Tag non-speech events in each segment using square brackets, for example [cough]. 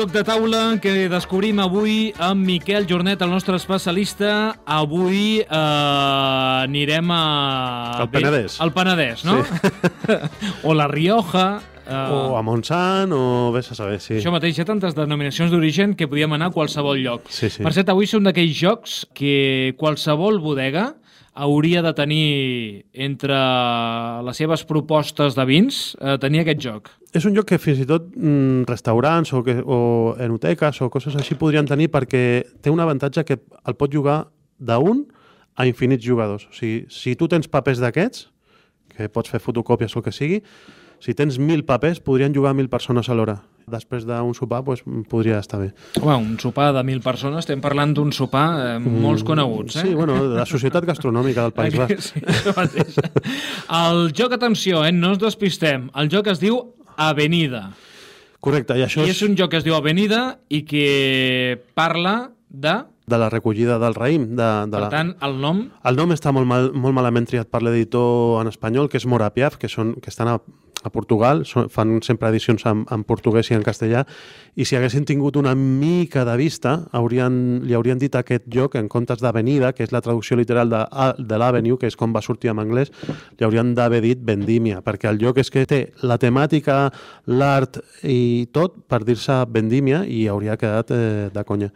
joc de taula que descobrim avui amb Miquel Jornet, el nostre especialista. Avui eh, anirem a... Al Penedès. Al Penedès, no? Sí. [laughs] o la Rioja. Eh... O a Montsant, o vés a saber, sí. Això mateix, hi ha tantes denominacions d'origen que podíem anar a qualsevol lloc. Sí, sí. Per cert, avui són d'aquells jocs que qualsevol bodega hauria de tenir entre les seves propostes de vins, eh, tenir aquest joc. És un joc que fins i tot mm, restaurants o, que, o enoteques o coses així podrien tenir perquè té un avantatge que el pot jugar d'un a infinits jugadors. O sigui, si tu tens papers d'aquests, que pots fer fotocòpies o el que sigui, si tens mil papers, podrien jugar mil persones alhora després d'un sopar pues, podria estar bé. Home, un sopar de mil persones, estem parlant d'un sopar eh, molts coneguts, eh? Sí, bueno, de la Societat Gastronòmica del País Basc. [laughs] Sí. El joc, atenció, eh, no ens despistem, el joc es diu Avenida. Correcte, i això I és un joc que es diu Avenida i que parla de de la recollida del raïm. De, de per la... tant, el nom... El nom està molt, mal, molt malament triat per l'editor en espanyol, que és Morapiaf, que, són, que estan a, a Portugal, fan sempre edicions en, en portuguès i en castellà, i si haguessin tingut una mica de vista, haurien, li haurien dit aquest lloc, en comptes d'avenida, que és la traducció literal de, de l'Avenue, que és com va sortir en anglès, li haurien d'haver dit Vendímia, perquè el lloc és que té la temàtica, l'art i tot per dir-se Vendímia i hauria quedat eh, de conya.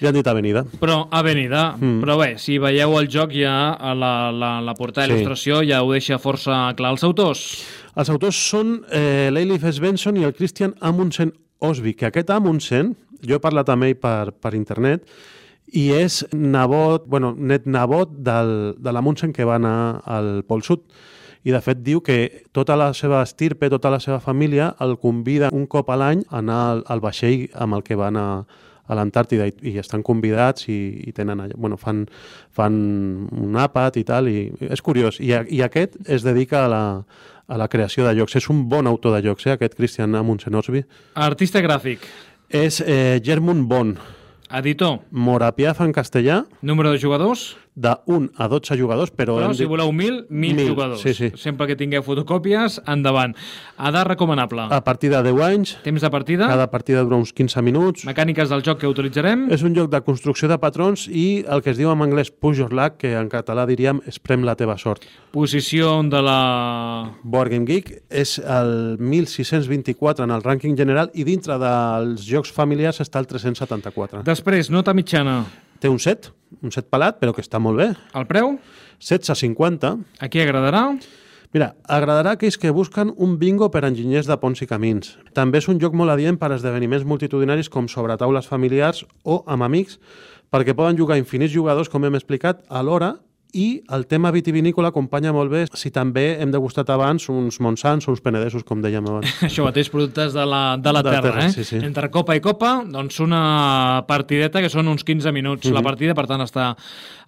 Li han dit Avenida. Però Avenida, mm. però bé, si veieu el joc ja a la, la, la portada Sí. d'il·lustració ja ho deixa força clar. Els autors, Els autors són eh, l'Eilif Svensson i el Christian Amundsen Osby, que aquest Amundsen, jo he parlat amb ell per, per internet, i és nebot, bueno, net nebot del, de l'Amundsen que va anar al Pol Sud. I de fet diu que tota la seva estirpe, tota la seva família el convida un cop a l'any a anar al, al vaixell amb el que va anar a l'Antàrtida i, i estan convidats i, i tenen allà, bueno, fan, fan un àpat i tal, i és curiós. I, a- i aquest es dedica a la, a la creació de jocs. És un bon autor de jocs, eh, aquest Christian Amundsen Osby. artista gràfic, És eh, Germund Bon, editor, Morapiaf en castellà, número de jugadors, de 1 a 12 jugadors, però... però si dit- voleu mil, mil, Mil, jugadors. sí, sí. Sempre que tingueu fotocòpies, endavant. Edat recomanable. A partir de 10 anys, Temps de partida, cada partida dura uns 15 minuts. mecàniques del joc que utilitzarem. És un joc de construcció de patrons i el que es diu en anglès push your luck, que en català diríem esprem la teva sort. Posició de la... Board Game Geek és el 1624 en el rànquing general i dintre dels jocs familiars està el 374. Després, nota mitjana. Té un set, un set pelat, però que està molt bé. El preu? 16,50. A qui agradarà? Mira, agradarà a aquells que busquen un bingo per enginyers de ponts i camins. També és un joc molt adient per a esdeveniments multitudinaris com sobre taules familiars o amb amics, perquè poden jugar infinits jugadors, com hem explicat, alhora i el tema vitivinícola acompanya molt bé si també hem degustat abans uns monsans o uns penedesos, com dèiem abans. [laughs] Això mateix, productes de la, de la De la terra, terra, eh? sí, sí. Entre copa i copa, doncs una partideta que són uns 15 minuts Mhm. la partida, per tant està,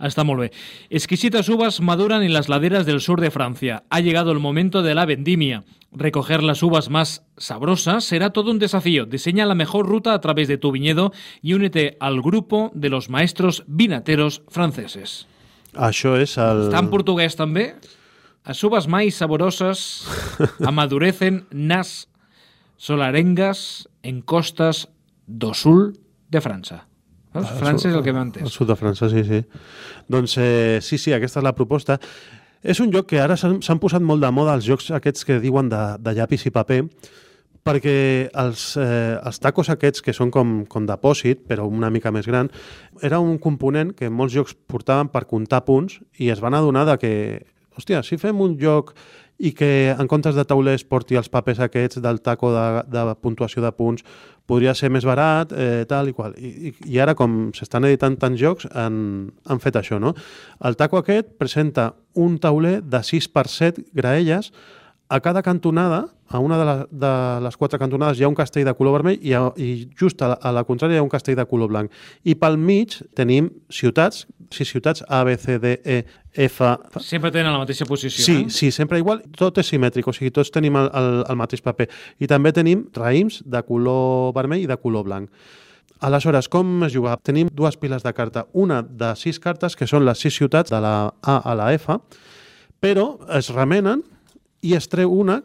està molt bé. Exquisitas uvas maduran en las laderas del sur de Francia. Ha llegado el momento de la vendimia. Recoger las uvas más sabrosas será todo un desafío. Diseña la mejor ruta a través de tu viñedo y únete al grupo de los maestros vinateros franceses. Això és el... Està en portuguès també. As uvas máis saborosas [laughs] amadurecen nas solarengas en costas do sul de França. Veus? França és el que m'ha entès. sud de França, sí, sí. Doncs eh, sí, sí, aquesta és la proposta. És un joc que ara s'han posat molt de moda els jocs aquests que diuen de, de llapis i paper, perquè els, eh, els tacos aquests, que són com, com depòsit, però una mica més gran, era un component que molts jocs portaven per comptar punts i es van adonar de que, hòstia, si fem un joc i que en comptes de taulers porti els papers aquests del taco de, de puntuació de punts, podria ser més barat, eh, tal i qual. I, i, ara, com s'estan editant tants jocs, han, han fet això, no? El taco aquest presenta un tauler de 6 per 7 graelles a cada cantonada, a una de, la, de les quatre cantonades hi ha un castell de color vermell i, a, i just a la, a la contrària hi ha un castell de color blanc. I pel mig tenim ciutats, sis ciutats, A, B, C, D, E, F... Sempre tenen la mateixa posició. Sí, eh? sí, sempre igual. Tot és simètric, o sigui, tots tenim el, el, el mateix paper. I també tenim raïms de color vermell i de color blanc. Aleshores, com es juga? Tenim dues piles de carta. Una de sis cartes, que són les sis ciutats de la A a la F, però es remenen i es una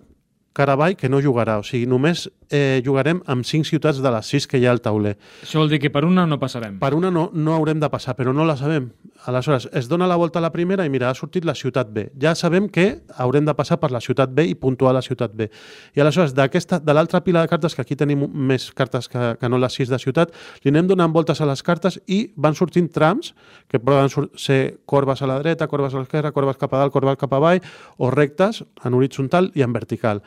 Caraball que no jugarà. O sigui, només eh, jugarem amb cinc ciutats de les sis que hi ha al tauler. Això vol dir que per una no passarem. Per una no, no haurem de passar, però no la sabem. Aleshores, es dona la volta a la primera i mira, ha sortit la ciutat B. Ja sabem que haurem de passar per la ciutat B i puntuar la ciutat B. I aleshores, d'aquesta de l'altra pila de cartes, que aquí tenim més cartes que, que no les sis de ciutat, li anem donant voltes a les cartes i van sortint trams, que poden ser corbes a la dreta, corbes a l'esquerra, corbes cap a dalt, corbes cap avall, o rectes en horitzontal i en vertical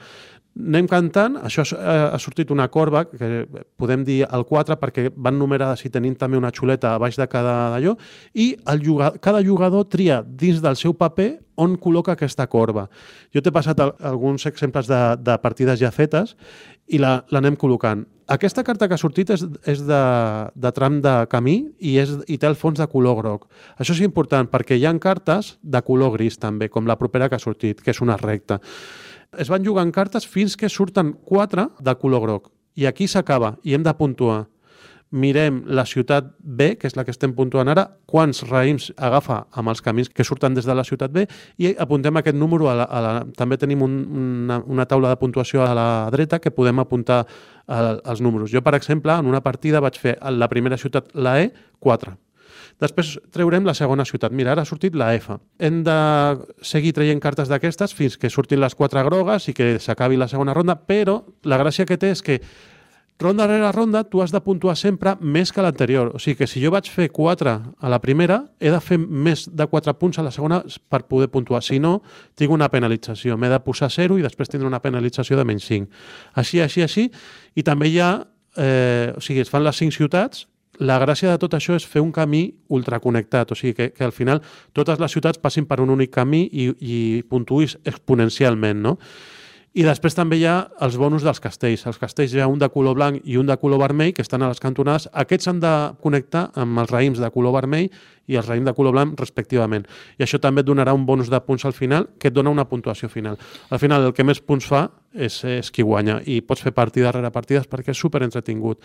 anem cantant, això ha sortit una corba, que podem dir el 4 perquè van numerades i tenim també una xuleta a baix de cada d'allò, i el jugador, cada jugador tria dins del seu paper on col·loca aquesta corba. Jo t'he passat alguns exemples de, de partides ja fetes i l'anem col·locant. Aquesta carta que ha sortit és, és de, de tram de camí i, és, i té el fons de color groc. Això és important perquè hi han cartes de color gris també, com la propera que ha sortit, que és una recta es van jugant cartes fins que surten quatre de color groc. I aquí s'acaba i hem de puntuar. Mirem la ciutat B, que és la que estem puntuant ara, quants raïms agafa amb els camins que surten des de la ciutat B i apuntem aquest número. A la, a la, també tenim un, una, una taula de puntuació a la dreta que podem apuntar els números. Jo, per exemple, en una partida vaig fer la primera ciutat, la E, 4 Després treurem la segona ciutat. Mira, ara ha sortit la F. Hem de seguir traient cartes d'aquestes fins que surtin les quatre grogues i que s'acabi la segona ronda, però la gràcia que té és que ronda rere ronda tu has de puntuar sempre més que l'anterior. O sigui que si jo vaig fer 4 a la primera, he de fer més de 4 punts a la segona per poder puntuar. Si no, tinc una penalització. M'he de posar 0 i després tindré una penalització de menys 5. Així, així, així. I també hi ha... Eh, o sigui, es fan les 5 ciutats la gràcia de tot això és fer un camí ultraconnectat, o sigui, que, que al final totes les ciutats passin per un únic camí i, i puntuïs exponencialment, no? I després també hi ha els bonus dels castells. Els castells hi ha un de color blanc i un de color vermell que estan a les cantonades. Aquests s'han de connectar amb els raïms de color vermell i els raïms de color blanc respectivament. I això també et donarà un bonus de punts al final que et dona una puntuació final. Al final el que més punts fa és, és qui guanya i pots fer partida rere partides perquè és super entretingut.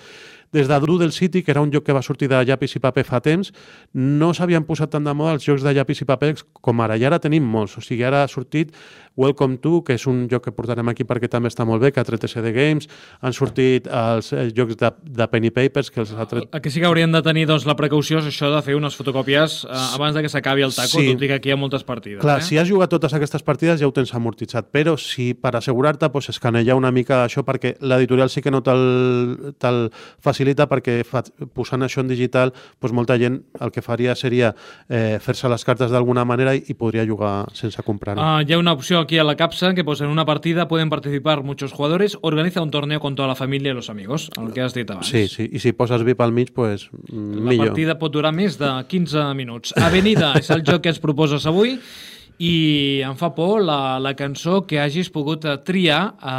Des de Doodle City, que era un joc que va sortir de llapis i paper fa temps, no s'havien posat tant de moda els jocs de llapis i paper com ara. I ara tenim molts. O sigui, ara ha sortit Welcome to, que és un joc que portarem aquí perquè també està molt bé, que ha tret CD Games. Han sortit els, jocs de, de Penny Papers, que els ha tret... Que sí que haurien de tenir doncs, la precaució és això de fer unes fotocòpies eh, abans de que s'acabi el taco, sí. tot i que aquí hi ha moltes partides. Clar, eh? si has jugat totes aquestes partides ja ho tens amortitzat, però si per assegurar-te pues, escanellar una mica això perquè l'editorial sí que no te'l te facilita perquè fa, posant això en digital pues, molta gent el que faria seria eh, fer-se les cartes d'alguna manera i, i podria jugar sense comprar-ho. Uh, hi ha una opció aquí a la capsa que pues, en una partida pueden participar muchos jugadores, organiza un torneo con toda la familia y los amigos, el que has dit abans. Sí, sí, i si poses VIP al mig, pues, la millor. La partida pot durar més de 15 minuts. Avenida és el joc que ens proposes avui i em fa por la, la cançó que hagis pogut triar eh,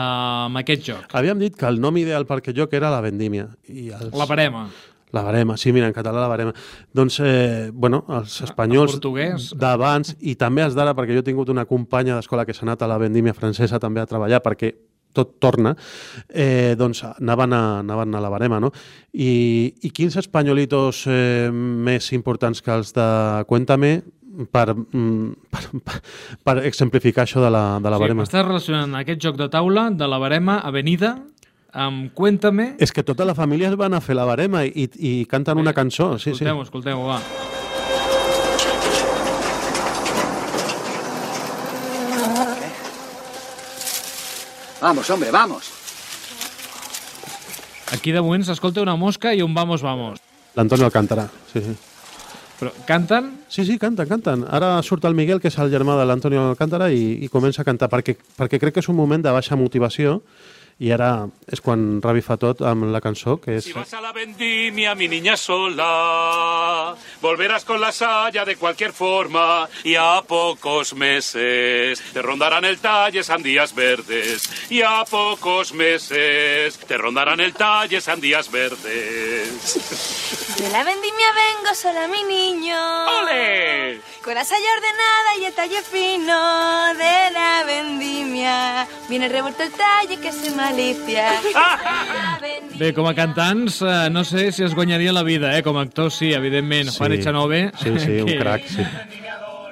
amb aquest joc. Havíem dit que el nom ideal per aquest joc era la vendímia. I els... La parema. La barema, sí, mira, en català la barema. Doncs, eh, bueno, els espanyols d'abans i també els d'ara, perquè jo he tingut una companya d'escola que s'ha anat a la vendímia francesa també a treballar, perquè tot torna, eh, doncs anaven a, anaven a la barema, no? I, i quins espanyolitos eh, més importants que els de Cuéntame per, mm, per, per, exemplificar això de la, de la sí, barema. Estàs relacionant aquest joc de taula de la barema Avenida amb Cuéntame... És que tota la família es van a fer la barema i, i canten una cançó. Sí, escolteu, sí. escolteu, va. Vamos, hombre, vamos. Aquí de moment s'escolta una mosca i un vamos, vamos. L'Antonio Alcántara, sí, sí. Però canten? Sí, sí, canten, canten. Ara surt el Miguel, que és el germà de l'Antonio Alcántara, i, i comença a cantar, perquè, perquè crec que és un moment de baixa motivació, i ara és quan Ravi fa tot amb la cançó, que és... Si vas a la vendimia, mi niña sola, volverás con la saya de cualquier forma y a pocos meses te rondarán el talle sandías verdes y a pocos meses te rondarán el talle sandías verdes. De la vendimia vengo sola, mi niño. ¡Ole! Con la saya ordenada y el talle fino de la vendimia. Viene revuelto el talle que se malicia. Bé, com a cantants, eh, no sé si es guanyaria la vida, eh? Com a actors, sí, evidentment. Sí. Juan Echanove. Sí, sí, un que... crac, sí.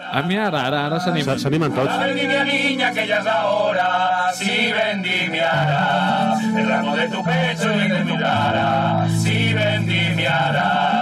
A mi ara, ara, ara s'animen. S'animen tots. Vendimia niña que ya es la hora, si vendimiará el ramo de tu pecho y de tu cara, si vendimiará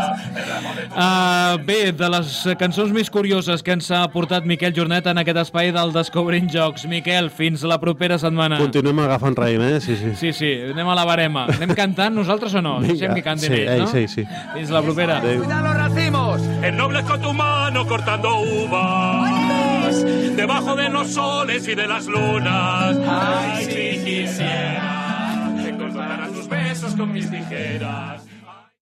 Uh, bé, de les cançons més curioses que ens ha portat Miquel Jornet en aquest espai del Descobrint Jocs. Miquel, fins la propera setmana. Continuem agafant raïm, eh? Sí, sí. Sí, sí, anem a la barema. Anem cantant nosaltres o no? Vinga. Deixem que cantin Sí, ells, no? sí, sí. Fins la propera. Adéu. ¡Cuidado los racimos! El noble con tu mano cortando uvas debajo de los soles y de las lunas. Ay, si quisiera te cortara tus besos con mis tijeras.